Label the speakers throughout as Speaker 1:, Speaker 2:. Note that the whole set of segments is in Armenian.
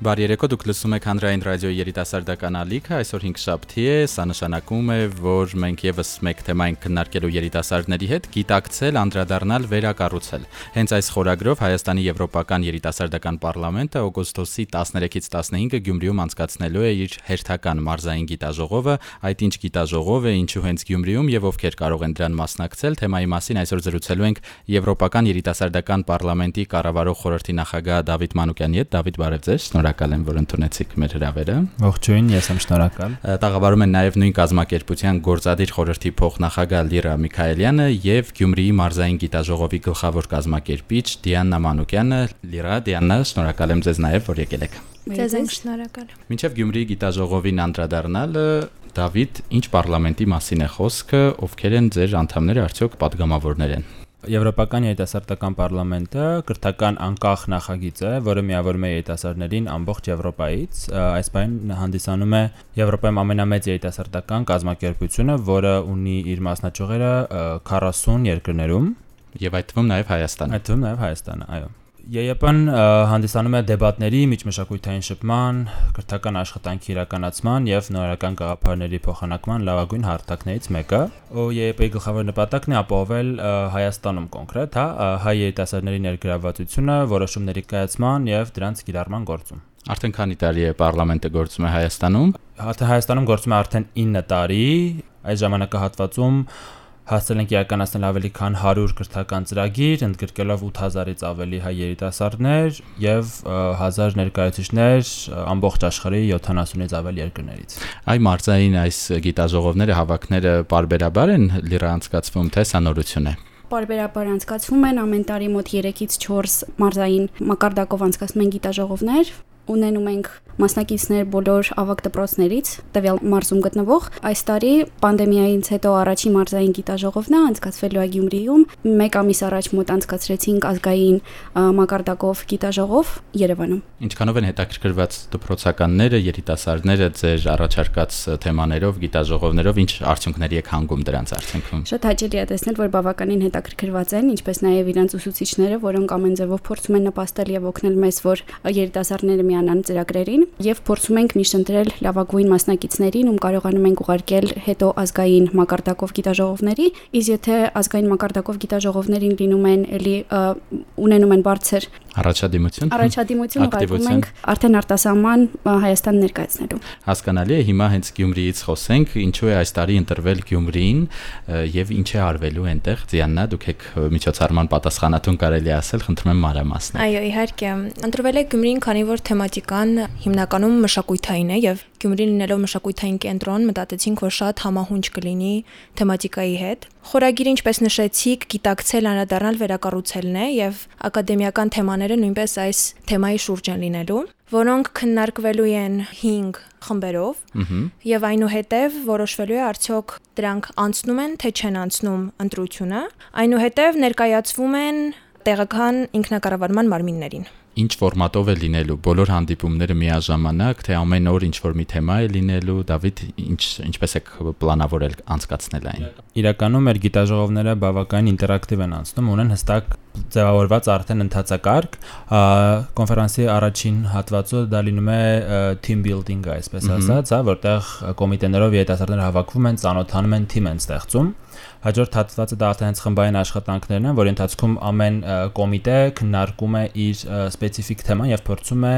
Speaker 1: Բարի երեկո, դուք լսում եք Հանրային ռադիոյի երիտասարդական ալիքը։ Այսօր 5 շաբթի է, սա նշանակում է, որ մենք եւս մեկ թեմա ենք քննարկելու երիտասարդների հետ՝ գիտակցել, անդրադառնալ, վերակառուցել։ Հենց այս խորագրով Հայաստանի Եվրոպական երիտասարդական պարլամենտը օգոստոսի 13-ից 15-ը Գյումրիում անցկացնելու է իր հերթական մարզային գիտաժողովը։ Այդ ինչ գիտաժողով է, ինչու հենց Գյումրիում եւ ովքեր կարող են դրան մասնակցել, թեմայի մասին այսօր զրուցելու ենք Եվրոպական երիտասարդական պարլամենտի կառավարող խորհրդի նախագահ Դավիթ Մանուկյանի հետ։ Դավիթ, բարև ձեզ։ Շնորհակալ շնորհակալ եմ, որ ընդունեցիք մեր հրավերը։
Speaker 2: Ողջույն, ես եմ շնորհակալ։
Speaker 1: Տաղավարում են նաև նույն կազմակերպության գործադիր խորհրդի փոխնախագահ Լիրա Միքայելյանը եւ Գյումրիի մարզային գիտաժողովի գլխավոր կազմակերպիչ Դիանա Մանուկյանը։ Լիրա, Դիանա, շնորհակալ եմ ձեզ նաև, որ եկել եք։
Speaker 3: Ձեզ եմ շնորհակալ։
Speaker 1: Մինչև Գյումրիի գիտաժողովին անդրադառնալը Դավիթ, ինչ parlamenti մասին է խոսքը, ովքեր են ձեր անդամները, արդյոք падգամավորներ են։
Speaker 2: Եվրոպական երիտասարդական պարլամենտը կրթական անկախ նախագիծ է, որը միավորում է երիտասարդներին ամբողջ Եվրոպայից։ Այս բան հանդիսանում է Եվրոպայում ամենամեծ երիտասարդական կազմակերպությունը, որը ունի իր մասնաճյուղերը 40 երկրներում
Speaker 1: եւ այդ թվում նաեւ Հայաստանը։
Speaker 2: Այդ թվում նաեւ Հայաստանը, այո։ ԵԵՊ-ն հանդիսանում է դեբատների, միջմշակութային շփման, քրթական աշխատանքի իրականացման եւ նորական գաղափարների փոխանակման լավագույն հարթակներից մեկը։ ԵԵՊ-ի գլխավոր նպատակն է ապահովել Հայաստանում կոնկրետ, հա, հայ երիտասարդների ներգրավվածությունը որոշումների կայացման եւ դրանց կիրառման գործում։
Speaker 1: Արդեն քանի տարի է parlamento գործում է Հայաստանում։
Speaker 2: Հա Հայաստանում գործում է արդեն 9 տարի։ Այս ժամանակահատվածում հասցել ենք իրականացնել ավելի քան 100 կրթական ծրագիր, ընդգրկելով 8000-ից ավելի հայ երիտասարդներ եւ 1000 ներկայացուցիչներ ամբողջ աշխարհի 70-ից ավելի երկրներից։
Speaker 1: Այ մարզային այս գիտաժողովները հավաքները parberabar են լիրա անցկացվում թե սա նորություն է
Speaker 3: Պարբերաբար անցկացվում են ամեն տարի մոտ 3-ից 4 մարզային մակարդակով անցկացնում են գիտաժողովներ ունենում ենք մասնակիցներ բոլոր ավագ դպրոցներից, տվյալ մարզում գտնվող։ Այս տարի պանդեմիայից հետո առաջի մարզային գիտաժողովն է անցկացվելու Գյումրիում։ Մեկ ամիս առաջ մոտ անցկացրեցինք ազգային մակարդակով գիտաժողով Երևանում։
Speaker 1: Ինչքանով են հետաքրքրված դպրոցականները, երիտասարդները ձեր առաջարկած թեմաներով, գիտաժողովներով, ինչ արդյունքների եք հանգում դրանց արդյունքում։
Speaker 3: Շատ հաճելի է տեսնել, որ բավականին հետաքրքրված են, ինչպես նաև իրանց ուսուցիչները, որոնք ամեն ձևով փորձում են նպաստել եւ օգնել մեզ, որ երիտասարդները միանան ծրագրերին եւ փորձում ենք միշտ ընտրել լավագույն մասնակիցներին, ում կարողանում ենք ուղարկել հետո ազգային մակարդակով գիտաժողովների, իսկ եթե ազգային մակարդակով գիտաժողովներին լինում են էլի ունենում են բարձր
Speaker 1: առաջադիմություն
Speaker 3: առաջադիմություն ուղարկում ենք արդեն արտասահման Հայաստան ներկայացնելու
Speaker 1: հասկանալի է հիմա հենց Գյումրիից խոսենք ինչու է այս տարի ընտրվել Գյումրին եւ ինչ է արվելու այնտեղ Ձիաննա դուք եք միջոցառման պատասխանատուն կարելի ասել խնդրում եմ մանրամասնել
Speaker 4: այո իհարկե ընտրվել է Գյումրին քանի որ թեմատիկան հիմնականում մշակութային է եւ Գյումրին լինելով մշակութային կենտրոն մտածեցինք, որ շատ համահունչ կլինի թեմատիկայի հետ։ Խորագիրը, ինչպես նշեցիք, գիտակցել, անդրադառնալ վերակառուցելն է եւ ակադեմիական թեմաները նույնպես այս թեմայի շուրջ են լինելու որոնք քննարկվելու են 5 խմբերով եւ այնուհետեւ որոշվելու է արդյոք դրանք անցնում են թե չեն անցնում ընտրությունը այնուհետեւ ներկայացվում են տեղական ինքնակառավարման մարմիններին
Speaker 1: ինչ ֆորմատով է լինելու բոլոր հանդիպումները միաժամանակ թե ամեն օր ինչ որ մի թեմա է լինելու Դավիթ ինչ ինչպես է պլանավորել անցկացնել այն
Speaker 2: Իրականում մեր գիտաժողովները բավական ինտերակտիվ են անցնում ունեն հստակ ձևավորված արդեն ընթացակարգ կոնֆերանսի առաջին հատվածը դա լինում է team building-ը, այսպես ասած, հա, որտեղ կոմիտեներով երիտասարդները հավաքվում են, ծանոթանում են, թիմ են ստեղծում։ Հաջորդ հատվածը դա արդեն խմբային աշխատանքներն են, որի ընթացքում ամեն կոմիտե քննարկում է իր սպეციფიկ թեման եւ փորձում է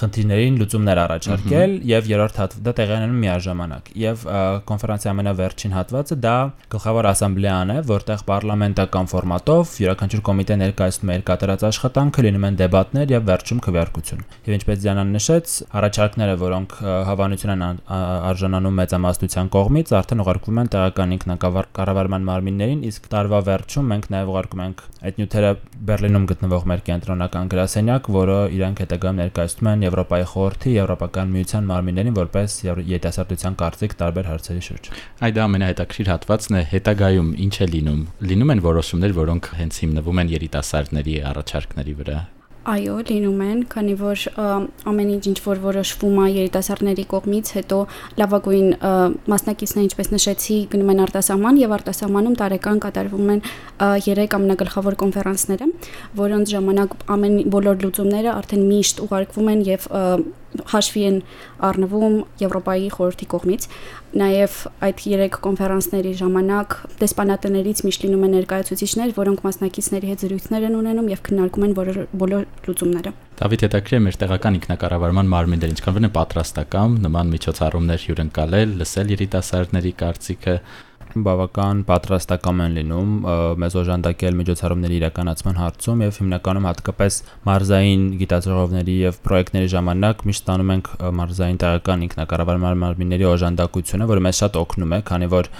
Speaker 2: խնդիրներին լուծումներ առաջարկել եւ երրորդ հատվածը դա տեղի ունենում միաժամանակ։ Եվ կոնֆերանսի ամենավերջին հատվածը դա գլխավոր ասամբլեան է, որտեղ պարլամենտական ֆորմատով յուրաքանչյուր կոմիտե ներկայացնում է իր կատարած աշխատանքը, լինում են դեբատներ եւ վերջում քվեարկություն։ Եվ ինչպես Դիանան նշեց, առաջարկները, որոնք հավանություն են արժանանում մեծամասնության կողմից, արդեն ուղարկվում են տեղական ինքնակառավարման կառավարման մարմիններին, իսկ տարվա վերջում մենք նաև ուղարկում ենք այդ նյութերը Բերլինում գտնվող մեր կենտրոնական գրասենյակ, որը իրանք հետագայում ներկայացնում են Եվրոպայի խորհրդի, Եվրոպական միության մարմիններին որպես երիտասարդության կարծիք տարբեր հարցերի շուրջ։
Speaker 1: Այդ ամենահետաքրքիր հատվածն է հետագայում ինչ է լինում։ Լինում են որոշումներ, որոնք հենց հիմնվում են երիտասարդների առաջարկների վրա
Speaker 3: Այո, լինում են, քանի որ ամեն ինչ ինչ որ որոշվում է երիտասարդների կողմից, հետո լավագույն մասնակիցները, ինչպես նշեցի, գնում են արտասահման եւ արտասահմանում տարեկան կատարվում են 3 ամենագլխավոր կոնֆերանսները, որոնց ժամանակ ամեն բոլոր լուծումները արդեն միշտ ուղարկվում են եւ հաշվի են առնվում Եվրոպայի խորհրդի կողմից։ Նաև այդ 3 կոնֆերանսների ժամանակ դեսպանատներից միշտ լինում են ներկայացուցիչներ, որոնք մասնակիցների հետ զրույցներ են ունենում եւ քննարկում են բոլոր լուծումները։
Speaker 1: Դավիթ հետաքրիր է մեր տեղական ինքնակառավարման մարմիններ ինչքան վնե պատրաստական նման միջոցառումներ հյուրընկալել, լսել երիտասարդների կարծիքը
Speaker 2: բավական պատրաստական են լինում մեզ օժանդակել միջոցառումների իրականացման հարցում եւ հիմնականում հատկապես մարզային գիտաձողովների եւ պրոյեկտների ժամանակ միշտ ստանում ենք մարզային տեղական ինքնակառավարման մարմինների օժանդակությունը, որը մեզ շատ օգնում է, քանի որ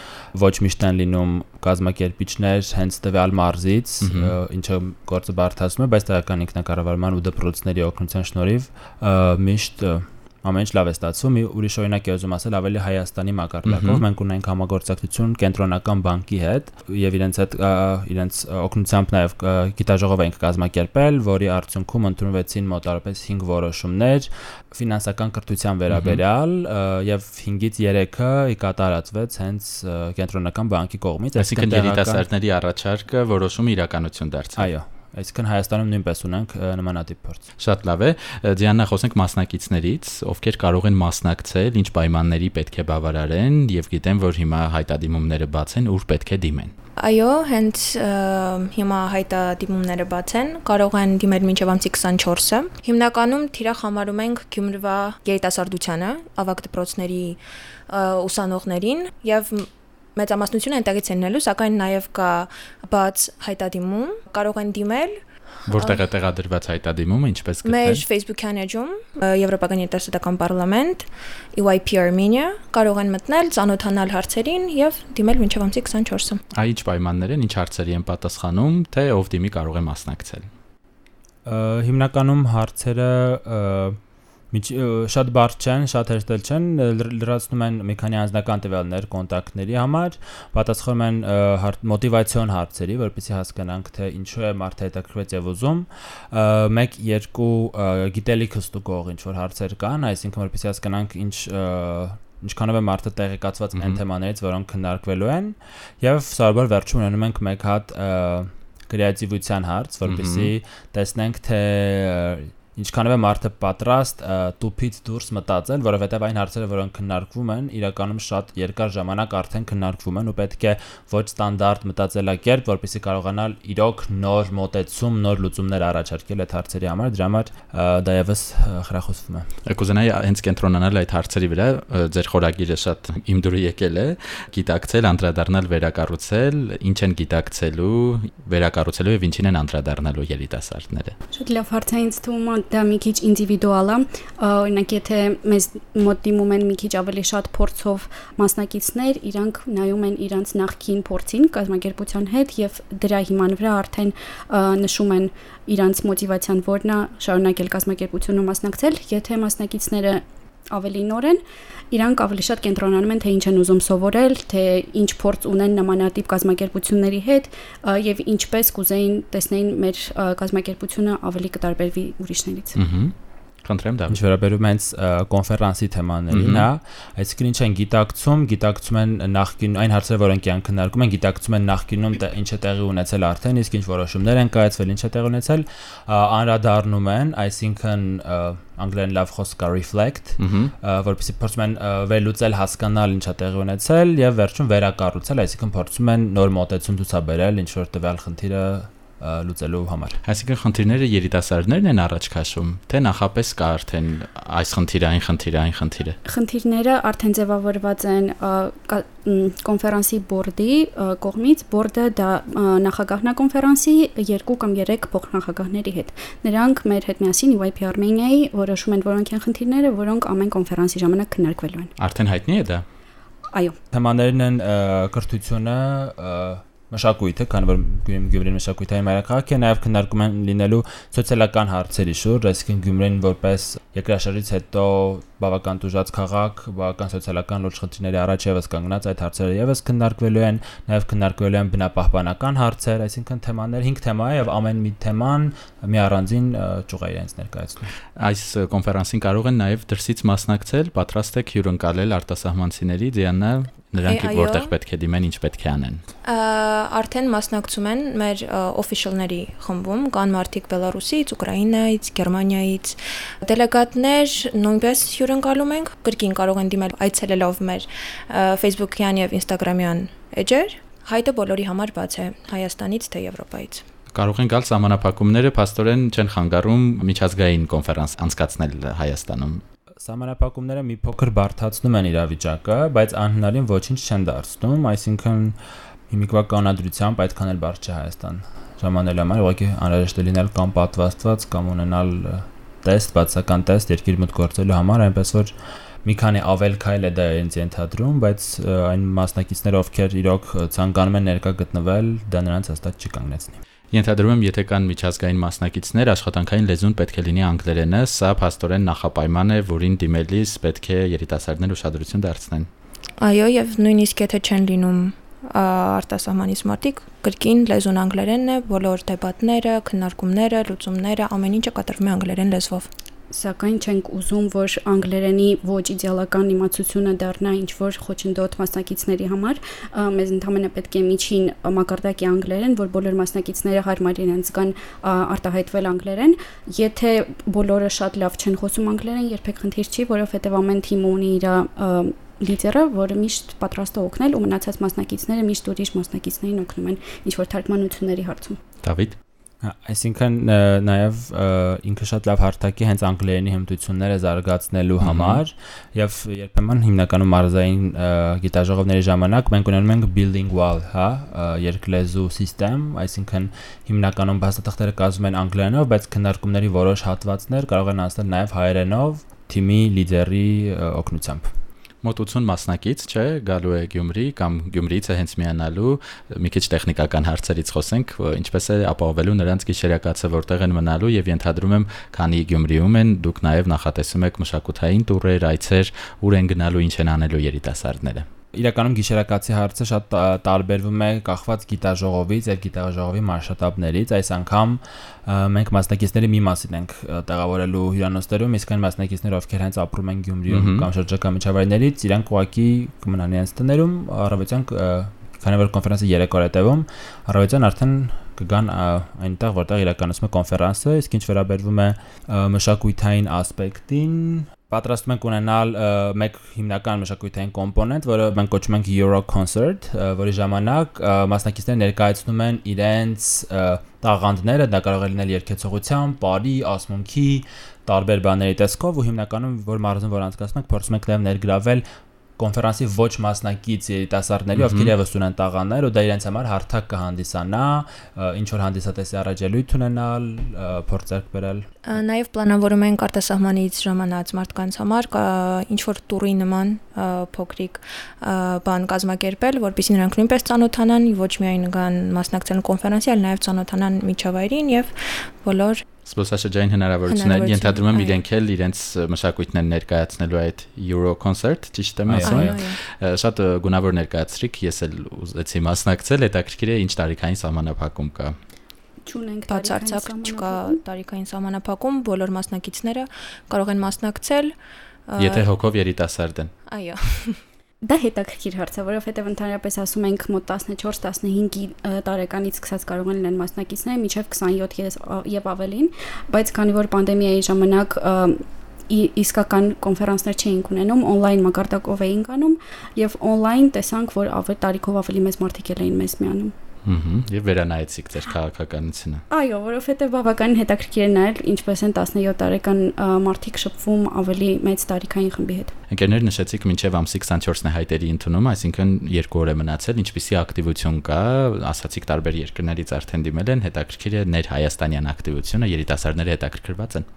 Speaker 2: ոչ միշտ են լինում կազմակերպիչներ հենց տվյալ մարզից, ինչը գործը բարթացնում է, բայց տեղական ինքնակառավարման ու դպրոցների օգնության շնորհիվ միշտ ամեն ինչ լավ է ստացվում։ Մի ուրիշ օրինակ է ուզում ասել ավելի Հայաստանի մակարդակով։ Մենք ունենք համագործակցություն կենտրոնական բանկի հետ եւ իրենց հետ իրենց օգնությամբ նաեւ գիտաժողով ենք կազմակերպել, որի արդյունքում ընդունվեցին մոտարապես 5 որոշումներ ֆինանսական կրթության վերաբերյալ եւ 5-ից 3-ը կատարածվեց հենց կենտրոնական բանկի կողմից,
Speaker 1: այսինքն երիտասարդների առաջարկը որոշումը իրականություն դարձավ։
Speaker 2: Այո, Այսինքն Հայաստանում նույնպես ունենք նմանատիպ փորձ։
Speaker 1: Շատ լավ է։ Դիանա, խոսենք մասնակիցներից, ովքեր կարող են մասնակցել, ինչ պայմանների պետք է բավարարեն եւ գիտեն, որ հիմա հայտադիմումները բաց են, ուր պետք է դիմեն։
Speaker 4: Այո, հենց հիմա հայտադիմումները բաց են, կարող են դիմել մինչև ամսի 24-ը։ Հիմնականում թիրախ համարում ենք Գյումրվա երիտասարդությանը, ավագ դպրոցների ուսանողներին եւ մեծամասնությունը այնտեղից են ելնելու, սակայն նաև կա բաց հայտադիմում, կարող են դիմել
Speaker 1: Որտեղ է տեղադրված հայտադիմումը, ինչպես գտնել։
Speaker 4: Մեր Facebook-յան էջում Եվրոպական երիտասարդական պարլամենտ EYP Armenia կարող են մտնել, ծանոթանալ հարցերին եւ դիմել մինչեւ ամսի 24-ը։
Speaker 1: Այ ինչ պայմաններ են, ինչ հարցերի են պատասխանում, թե ով դիմի կարող է մասնակցել։
Speaker 2: Հիմնականում հարցերը շատ բարդ չեն, շատ հեշտել չեն, լրացնում են մի քանի անձնական տվյալներ կոնտակտների համար, պատասխանում են մոտիվացիոն հարցերի, որպեսզի հասկանանք թե ինչու է մարդը հետաքրքրված եւ ուզում։ 1-2 գիտելիք հստուկող ինչ որ հարցեր կան, այսինքն որպեսզի հասկանանք ինչ ինչքանով է մարդը տեղեկացված այն թեմաներից, որոնք քննարկվելու են, եւ սովորաբար վերջում ունենում ենք մեկ հատ կրեատիվության հարց, որպեսզի տեսնենք թե ինչքանով է մարդը պատրաստ տուփից դուրս մտածել, որովհետև այն հարցերը, որոնք քննարկվում են, իրականում շատ երկար ժամանակ արդեն քննարկվում են ու պետք է ոչ ստանդարտ մտածելակերպ, որպեսզի կարողանալ իրոք նոր մոտեցում, նոր լուծումներ առաջարկել այդ հարցերի համար, դրա համար դա եւս խրախուսվում է։
Speaker 1: Կուզենայի հենց կենտրոնանալ այդ հարցերի վրա, ձեր խորագիրը շատ իմ դուրը եկել է, գիտակցել, անդրադառնալ, վերակառուցել, ինչ են գիտակցելու, վերակառուցելու եւ ինչին են անդրադառնալու երիտասարդները։
Speaker 3: Շատ լավ հարց է ինձ թվում դա մի քիչ ինդիվիդուալ է օրինակ եթե մեզ մոտ դիմում են մի քիչ ավելի շատ փորձով մասնակիցներ իրանք նայում են իրանց նախքին փորձին կազմակերպության հետ եւ դրա հիման վրա արդեն նշում են իրանց մոտիվացիան որն է շարունակել կազմակերպությունում մասնակցել եթե մասնակիցները ավելի նոր են, իրանք ավելի շատ կենտրոնանում են թե ինչ են ուզում սովորել, թե ինչ փորձ ունեն նմանատիպ կազմակերպությունների հետ եւ ինչպես կուզեին տեսնեին մեր կազմակերպությունը ավելի կտարբերվի ուրիշներից։
Speaker 1: Ահա Խնդրեմ դա։
Speaker 2: Ինչ վերաբերում հենց կոնֆերանսի թեմաներին, հա, այսինքն ինչ են գիտակցում, գիտակցում են նախկին այն հարցերը, որոնք կան քննարկում են, գիտակցում են նախկինում ինչ է տեղի ունեցել արդեն, իսկ ինչ որոշումներ են կայացվել, ինչ է տեղի ունեցել, անդրադառնում են, այսինքն անգլերեն լավ խոսք կա reflect, որովհետեւ փորձում են վերլուծել, հասկանալ ինչա տեղի ունեցել եւ վերջում վերակառուցել, այսինքն փորձում են նոր մոտեցում ցուցաբերել ինչ որ տվյալ խնդիրը լուծելու համար։
Speaker 1: Այսինքն խնդիրները երիտասարդներն են առաջ քաշում, թե նախապես կա արդեն այս խնդիրը, այն խնդիրը, այն խնդիրը։
Speaker 3: Խնդիրները արդեն ձևավորված են կոնֆերանսի բորդի կողմից, բորդը դա նախագահնա կոնֆերանսի երկու կամ երեք փոխնախագահների հետ։ Նրանք մեր հետ միասին UIP Armenia-ի որոշում են որոնք են խնդիրները, որոնք ամեն կոնֆերանսի ժամանակ քննարկվելու են։
Speaker 1: Արդեն հայտնի է դա։
Speaker 3: Այո։
Speaker 2: Թեմաներն են կրթությունը, մշակույթը, քանի որ Գյումրին մշակույթային մայրաքաղաք է, նաև քննարկում են լինելու սոցիալական հարցերի շուրջ, այսինքն Գյումրին որպես երկրաշարժից հետո բավական դժուժած քաղաք, բավական սոցիալական լուրջ խնդիրների առաջ եւս կանգնած այդ հարցերը եւս քննարկվելու են, նաեւ քննարկվելու են բնապահպանական հարցեր, այսինքն թեմաներ 5 թեմա է եւ ամեն մի թեման մի առանձին ճյուղ է իրենց ներկայացնում։
Speaker 1: Այս կոնֆերանսին կարող են նաեւ դրսից մասնակցել, պատրաստ եք հյուրընկալել արտասահմանցիների Դիանա նրանք որտեղ պետք է դիմեն, ինչ պետք է անեն։
Speaker 4: Արդեն մասնակցում են մեր official-ների խմբում, կան մարդիկ Բելարուսից, Ուկրաինայից, Գերմանիայից։ Դելեգատներ նույնպես հյուրընկալում ենք, կրկին կարող են դիմել այցելելով մեր Facebook-յան եւ Instagram-յան էջեր։ Հայտը բոլորի համար բաց է Հայաստանից թե Եվրոպայից
Speaker 1: կարող են գալ համանախապակումները, աստորեն չեն խանգարում միջազգային կոնֆերանս անցկացնել Հայաստանում
Speaker 2: Սահմանափակումները մի փոքր բարթացնում են իրավիճակը, բայց անհնարին ոչինչ չեն դարձնում, այսինքն հիմիկվա կանադրությամբ այդքան էլ բարդ չէ Հայաստան ժամանելու համար, ուղղակի անհրաժեշտ է լինել կամ պատվաստված կամ ունենալ տեստ, բացական տեստ երկիր մոտ գործելու համար, այնպես որ մի քանի ավել քայլ է դա ինձ ենթադրում, բայց այն մասնակիցները, ովքեր իրոք ցանկանում են ներկա գտնվել, դա նրանց հաստատ չի կանգնեցնի։
Speaker 1: Ենթադրում եմ, եթե կան միջազգային մասնակիցներ, աշխատանքային լեզուն պետք է լինի անգլերենը, սա փաստորեն նախապայման է, որին դիմելիս պետք է երիտասարդներ ուշադրություն դարձնեն։
Speaker 4: Այո, եւ նույնիսկ եթե չեն լինում արտասահմանից մարդիկ, կրկին լեզուն անգլերենն է, բոլոր դեպատները, քննարկումները, լուծումները, ամեն ինչը կատարվում է անգլերեն լեզվով
Speaker 3: սակայն չենք ուզում, որ անգլերենի ոչ իդեալական իմացությունը դառնա ինչ որ խոչընդոտ մասնակիցների համար, մեզ ընդհանրապես պետք է միջին մակարդակի անգլերեն, որ բոլոր մասնակիցները հարմար իրենց կան արտահայտվել անգլերեն, եթե բոլորը շատ լավ չեն խոսում անգլերեն, երբեք խնդիր չի, որովհետև ամեն թիմ ունի իր լիդերը, որը միշտ պատրաստ է օգնել ու մնացած մասնակիցները միշտ ուրիշ մասնակիցներին օգնում են ինչ որ թարգմանությունների հարցում։
Speaker 1: Դավիթ
Speaker 2: Հա, Այսինքն նաև ինքը շատ լավ հարթակի հենց անգլերենի հմտությունները զարգացնելու համար եւ երբեմն հիմնականում մարզային գիտաժողովների ժամանակ մենք ունենում ենք building wall, հա, երկլեզու համակարգ, այսինքն հիմնականում բացատեղտերը կազմում են անգլերենով, բայց քննարկումների որոշ հատվածներ կարող են անցնել նաև հայերենով թիմի լիդերի օգնությամբ
Speaker 1: մոտ 80 մասնակից, չէ, գալու է Գյումրի կամ Գյումրիից է հենց միանալու, մի քիչ տեխնիկական հարցերից խոսենք, ինչպես է ապահովելու նրանց գիշերակացը որտեղ են մնալու եւ ենթադրում եմ, քանի Գյումրիում են, դուք նաեւ նախատեսում եք մշակութային տուրեր, այցեր, ուր են գնալու, ինչ են անելու երիտասարդները
Speaker 2: իրականում գիշերակացի հարցը շատ տարբերվում է կախված գիտաժողովից եւ գիտաժողովի մարշտաբներից այս անգամ մենք մասնակիցների մի մասին ենք տեղավորելու հյուրանոցներում իսկ այն մասնակիցները ովքեր հենց ապրում են Գյումրիում կամ շրջակա միջավայրներից իրանք ուղակի կմնան իրենց տներում առավոտյան քանի որ կոնֆերանսը 3 օր է տևում առավոտյան արդեն կգան այնտեղ որտեղ իրականացում է կոնֆերանսը իսկ ինչ վերաբերվում է մշակութային ասպեկտին պատրաստում ենք ունենալ մեկ հիմնական մշակութային կոմպոնենտ, որը մենք կոչում ենք Euro Concert, որի ժամանակ մասնակիցները ներկայացնում են իրենց տաղանդները, դա կարող է լինել երգեցողության, բարի, ասմունքի, տարբեր բաների տեսքով ու հիմնականում որ մարզում որ անցկացնենք փորձում ենք նաև ներգրավել կոնֆերանսի ոչ մասնակից երիտասարդների, ովքեր եւս ունեն տաղաններ ու դա իրենց համար հարթակ կհանդիսանա, ինչ որ հանդիսատեսի առաջելույթ ունենալ, փորձեր բերել։
Speaker 4: Նաեւ պլանավորում ենք արտասահմանից ժամանած մարդկանց համար ինչ որ տուրի նման փոքրիկ բան կազմակերպել, որպեսզի նրանք նույնպես ծանոթանան, ոչ միայն գան մասնակցեն կոնֆերանսի, այլ նաեւ ծանոթանան միջավայրին եւ բոլոր
Speaker 1: Սպոսաշրջային հնարավորություններ ենթադրում եմ իրենք էլ իրենց մշակույթն են ներկայացնելու այդ Euro concert, ճիշտ եմ ասում։ Շատ գունավոր ներկայացրիք, ես էլ ուզեցի մասնակցել, հետաքրքիր է ինչ տարիքային սահմանափակում կա
Speaker 3: չունենք
Speaker 4: բացարձակ չկա տարիքային սահմանափակում, բոլոր մասնակիցները կարող են մասնակցել
Speaker 1: Եթե հոգով երիտասարդ են։
Speaker 4: Այո
Speaker 3: դա հետաքրքիր հարց է, որովհետև ընդհանրապես ասում ենք մոտ 14-15 տարեկանից սկսած կարող են լինել մասնակիցները միջև 27 եւ ավելին, բայց քանի որ պանդեմիայի ժամանակ իսկական կոնֆերանսներ չէինք ունենում, on-line մակարդակով էինք անում եւ on-line տեսանք, որ ավելի տարիքով ավելի մեծ մարդիկ էին մեզ միանում։
Speaker 1: Ահա եւ վերանայեցիք ձեր քաղաքականությունը։
Speaker 3: Այո, որովհետեւ բավականին հետաքրքիր է նայել ինչպես են 17 տարեկան մարդիկ շփվում ավելի մեծ տարիքային խմբի հետ։
Speaker 1: Ընկերներ նշեցիք մինչև ամսի 24-ն է հայտերի ընդունում, այսինքն 2 օր է մնացել, ինչպիսի ակտիվություն կա, ասացիք տարբեր երկրներից արդեն դիմել են, հետաքրքիր է ներ հայաստանյան ակտիվությունը, երիտասարդները հետաքրքրված են։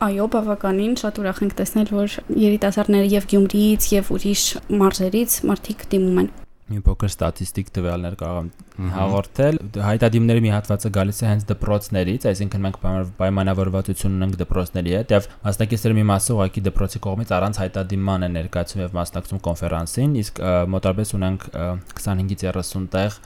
Speaker 3: Այո, բավականին շատ ուրախ ենք տեսնել, որ երիտասարդները եւ Գյումրիից եւ ուրիշ մարզերից մարդիկ դիմում են։
Speaker 2: մի փոքր ստատիստիկ տվյալներ կարող հաղորդել։ Հայտադիմների մի հատվածը գալիս է հենց դպրոցներից, այսինքն մենք պայմանավորվածություն ունենք դպրոցների հետ եւ մասնակիցների մի մասը ուղղակի դպրոցի կողմից առանց հայտադիման է ներկայացում եւ մասնակցում կոնֆերանսին, իսկ մոտարպես ունենք 25-ից 30 տեղ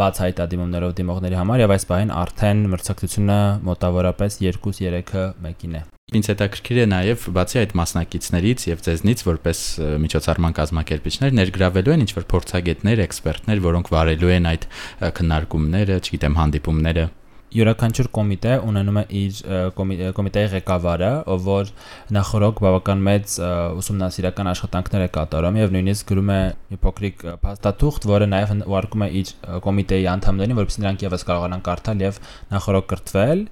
Speaker 2: բաց հայտադիմումներով դիմողների համար եւ այս բանին արդեն մրցակցությունը մոտավորապես 2-3-ը մեկին է։
Speaker 1: Ինչ հետաքրքիր է նաև բացի այդ մասնակիցներից եւ ձեզնից որպես միջոցառման կազմակերպիչներ ներգրավելու են ինչ-որ փորձագետներ, էքսպերտներ, որոնք վարելու են այդ քննարկումները, չգիտեմ, հանդիպումները
Speaker 2: յուրաքանչյուր կոմիտե ունենում է իր կոմիտեի ղեկավարը, ով որ նախորոք բավական մեծ ուսումնասիրական աշխատանքներ է կատարում եւ նույնիսկ գրում է մի փոքրիկ փաստաթուղթ, որը նաեւ ուղարկում է իր կոմիտեի անդամներին, որովհետեւ նրանք եւս կարողանան կարդալ եւ նախորոք կրթվել,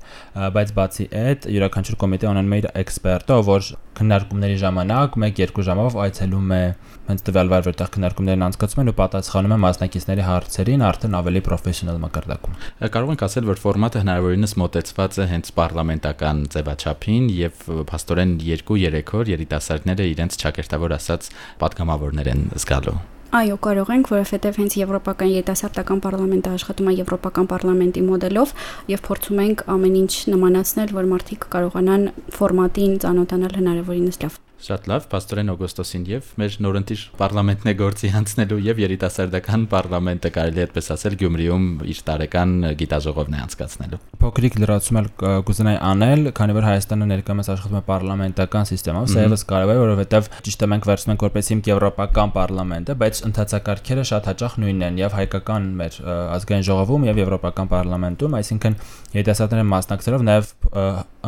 Speaker 2: բայց բացի այդ յուրաքանչյուր կոմիտե ունենում է իր էքսպերտը, ով որ քննարկումների ժամանակ 1-2 ժամով այցելում է հենց տվյալ վայր, որտեղ քննարկումներն անցկացվում են ու պատասխանում է մասնակիցների հարցերին արդեն ավելի պրոֆեսիոնալ մակարդակում։
Speaker 1: Կարող ենք ասել, որ ֆորմատը հնարավորինս մոտեցված է հենց պարլամենտական ձևաչափին եւ փաստորեն 2-3 օր երիտասարդները իրենց ճակերտավոր ասած падգամավորներ են զգալու։
Speaker 3: Այո, կարող ենք, որովհետև հենց եվրոպական երիտասարդական պարլամենտը աշխատում է եվրոպական պարլամենտի մոդելով եւ փորձում ենք ամեն ինչ նմանացնել, որ մարդիկ կարողանան ֆորմատին ծանոթանալ հնարավորինս լավ։
Speaker 1: Շատ լավ, Պաստորեն Օգոստոսին եւ մեր նորընտիր parlamentin է գործի հանցնելու եւ երիտասարդական parlamento կարելի է այդպես ասել Գյումրիում իր տարեկան գիտաժողովն է անցկացնելու։
Speaker 2: Փոքրիկ լրացում էլ կուզենայի անել, քանի որ Հայաստանը ներկայումս աշխատում է parlamentakan համակարգով, սա եւս կարևոր է, որովհետեւ ճիշտ է մենք վերցնում ենք որպես հիմք եվրոպական parlamento, բայց ընդհանցակարգերը շատ հաճախ նույնն են եւ հայկական մեր ազգային ժողովում եւ եվրոպական parlamentum, այսինքն երիտասարդները մասնակցելով նաեւ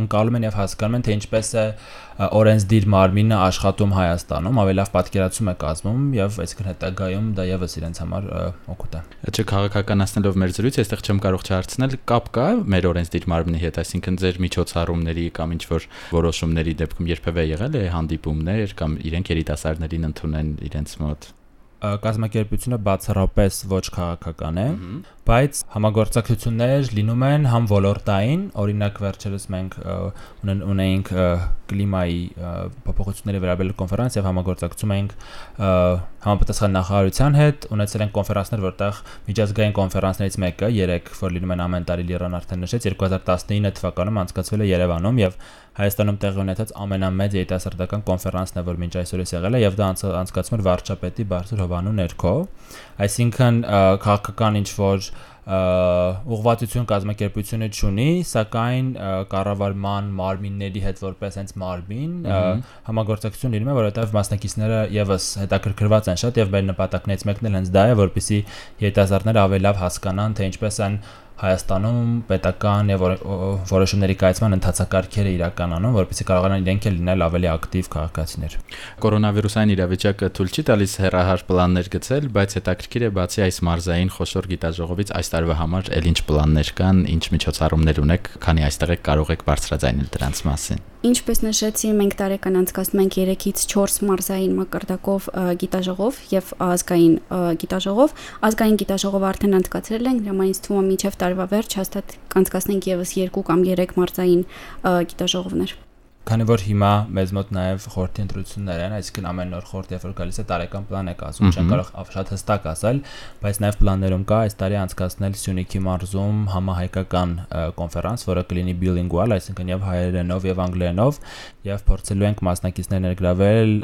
Speaker 2: ընկալում են եւ հասկանում են թե ինչպես է օրենսդիր մարմինը աշխատում Հայաստանում, ավելի լավ պատկերացում է կազմում եւ այսինքն հետագայում դա եւս իրենց համար օգուտ է։
Speaker 1: Չէ քաղաքականացնելով մեր զրույցը, այստեղ չեմ կարող չհարցնել, կապ կա մեր օրենսդիր մարմնի հետ, այսինքն ձեր միջոցառումների կամ ինչ որ որոշումների դեպքում երբևէ եղել է հանդիպումներ կամ իրենք երիտասարդներին ընդունեն իրենց մոտ
Speaker 2: կազմակերպությունը բացառապես ոչ քաղաքական է, բայց համագործակցություններ լինում են համ ոլորտային, օրինակ վերջերս մենք ունեինք կլիմայի փոփոխությունների վերաբերյալ կոնֆերանս եւ համագործակցում ենք համապատասխան նախարարության հետ, ունեցել ենք կոնֆերանսներ, որտեղ միջազգային կոնֆերանսներից մեկը 3, որ լինում են ամեն տարի Լիռան արդեն նշեց 2019 թվականում անցկացվել է Երևանում եւ Հայաստանում տեղի ունեցած ամենամեծ երիտասարդական կոնֆերանսն է, որ մինչ այսօրս եղել է եւ դա անցկացվում էր վարչապետի Բարսուր Հովանու ներքո։ Այսինքն քաղաքական ինչ որ ուղղվածություն կազմակերպությունը ունի, սակայն կառավարման մարմինների հետ որպես հենց մարմին համագործակցություն լինում է, որովհետև մասնակիցները եւս հետաքրքրված են շատ եւ մեր նպատակներից մեկն էլ հենց դա է, որպեսզի երիտասարդները ավելի լավ հասկանան, թե ինչպես են Հայաստանում պետական եւ որոշումների կայացման ընթացակարգերը իրականանում, որպեսզի կարողանան իրենք էլ լինել ավելի ակտիվ քաղաքացիներ։
Speaker 1: Կորոնավիրուսային իրավիճակը թույլ չի տալիս հերահար պլաններ գծել, բայց հետաքրքիր է բացի այս մարզային խոշոր գիտաժողովից այս տարվա համար ել ինչ պլաններ կան, ինչ միջոցառումներ ունեք, քանի այստեղ եք կարող եք բարձրաձայնել դրանց մասին։
Speaker 3: Ինչպես նշեցի, մենք տարեկան անցկացնում ենք 3-ից 4 մարզային մակարդակով գիտաժողով եւ ազգային գիտաժողով։ Ազգային գիտաժողովը արդեն անցկացրել ենք, դրանից թվում է միջև տարվա վերջ հաստատ կանցկացնենք եւս 2 կամ 3 մարզային գիտաժողովներ
Speaker 2: քանի որ հիմա մեզ մոտ նաև խորհրդի ընտրություններ են, այսինքն ամեն օր խորհրդի երբ որ գալիս է տարեկան պլան է կազմում, չեն կարող շատ հստակ ասել, բայց նաև պլաններում կա այս տարի անցկացնել Սյունիքի մարզում համահայկական կոնֆերանս, որը կլինի bilingual, այսինքն եւ հայերենով եւ անգլերենով, եւ փորձելու ենք մասնակիցներ ներգրավել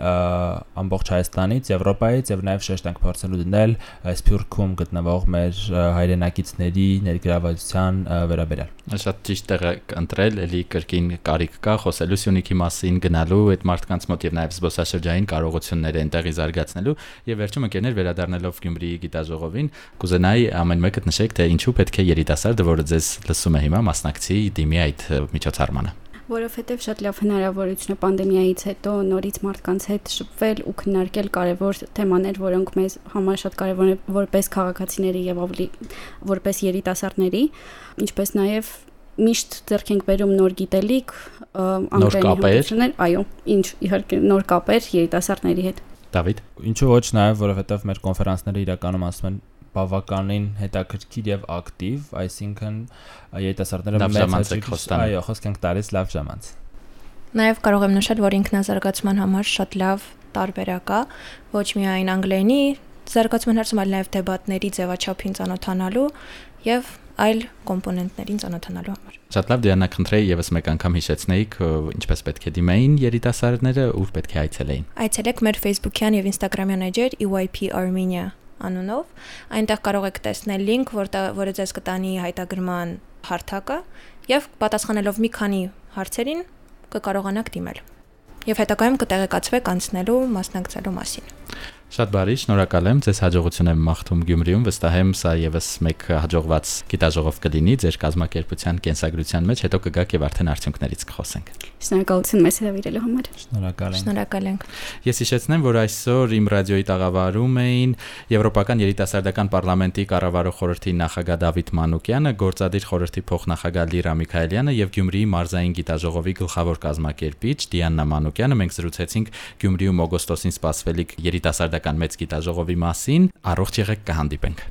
Speaker 2: ամբողջ Հայաստանից, Եվրոպայից եւ նաև շեշտ ենք փորձելու դնել Սփյուռքում գտնվող մեր հայրենակիցների ներգրավվածության վերաբերյալ։
Speaker 1: Շատ ճիշտ տեղ ընտրել, ելի կրկին կարիք կա խոսելու Սյունիքի մասին գնալու այդ մարդկանց մոտ եւ նաեւ զբոսաշրջային կարողությունները այնտեղի զարգացնելու եւ վերջում ընկերներ վերադառնալով Գյումրիի գիտաժողովին կուզենայի ամեն մեկը նշեք թե ինչու պետք է երիտասարդը, որը ձեզ լսում է հիմա, մասնակցի դիմի այդ միջոցառմանը
Speaker 3: որովհետև շատ լավ հնարավորություն է պանդեմիայից հետո նորից մարդկանց հետ շփվել ու քննարկել կարևոր թեմաներ, որոնք մեզ համար շատ կարևոր են որպես քաղաքացիների եւ ավելի որպես երիտասարդների, ինչպես նաեւ միշտ ձեռք ենք բերում նոր գիտելիք,
Speaker 1: անգլերենի հմտություններ,
Speaker 3: այո, ինչ իհարկե նոր կապեր երիտասարդների հետ։
Speaker 1: Դավիթ,
Speaker 2: ինչու ոչ նաև որովհետև մեր կոնֆերանսները իրականում ասում են բավականին հետաքրքիր եւ ակտիվ, այսինքն երիտասարդները
Speaker 1: մեծ հաճույք,
Speaker 2: այո, խոսք ենք տալիս լավ ժամանց։
Speaker 4: Նաև կարող եմ նշել, որ ինքնազարգացման համար շատ լավ տարբերակ է, ոչ միայն անգլերենի զարգացման հարցում, այլ նաև դեբատների ձևաչափին ծանոթանալու եւ այլ կոմպոնենտներին ծանոթանալու համար։
Speaker 1: Շատ լավ, Դիանա, խնդրեի եւս մեկ անգամ հիշեցնեիք, ինչպես պետք է դիմեին երիտասարդները, ուր պետք է այցելեին։
Speaker 4: Այցելեք մեր Facebook-յան եւ Instagram-յան էջեր EYP Armenia անունով։ Այնտեղ կարող եք տեսնել link, որտեղ որը ձեզ կտանի հայտագրման հարթակը եւ պատասխանելով մի քանի հարցերին կկարողանաք դիմել։ Եվ հետագայում կտեղեկացվեք անցնելու մասնակցելու մասին։
Speaker 1: Շատ բարի, շնորհակալ եմ, ձեզ հաջողություն եմ մաղթում Գյումրիում, վստահ եմ սա եւս մեկ հաջողված գիտաժողով կլինի ձեր կազմակերպության կենսագրության մեջ, հետո կգաք եւ արդեն արդյունքներից կխոսենք։
Speaker 3: Շնորհակալություն մեզ հրավիրելու համար։
Speaker 2: Շնորհակալ ենք։
Speaker 4: Շնորհակալ ենք։
Speaker 1: Ես հիշեցնեմ, որ այսօր իմ ռադիոյի տաղավարում էին Եվրոպական երիտասարդական պարլամենտի կառավարող խորհրդի նախագահ Դավիթ Մանուկյանը, գործադիր խորհրդի փոխնախագահ Լիրա Միքայելյանը եւ Գյումրիի մարզային գիտաժողովի գլխավոր կազմակերպիչ Դիանա Մանուկյանը։ Մենք զրուցեցինք Գյումրիում օգոստոսին սպասվելիք Հանրապետական մեծ գիտաժողովի մասին։ Առողջ եղեք, կհանդիպենք։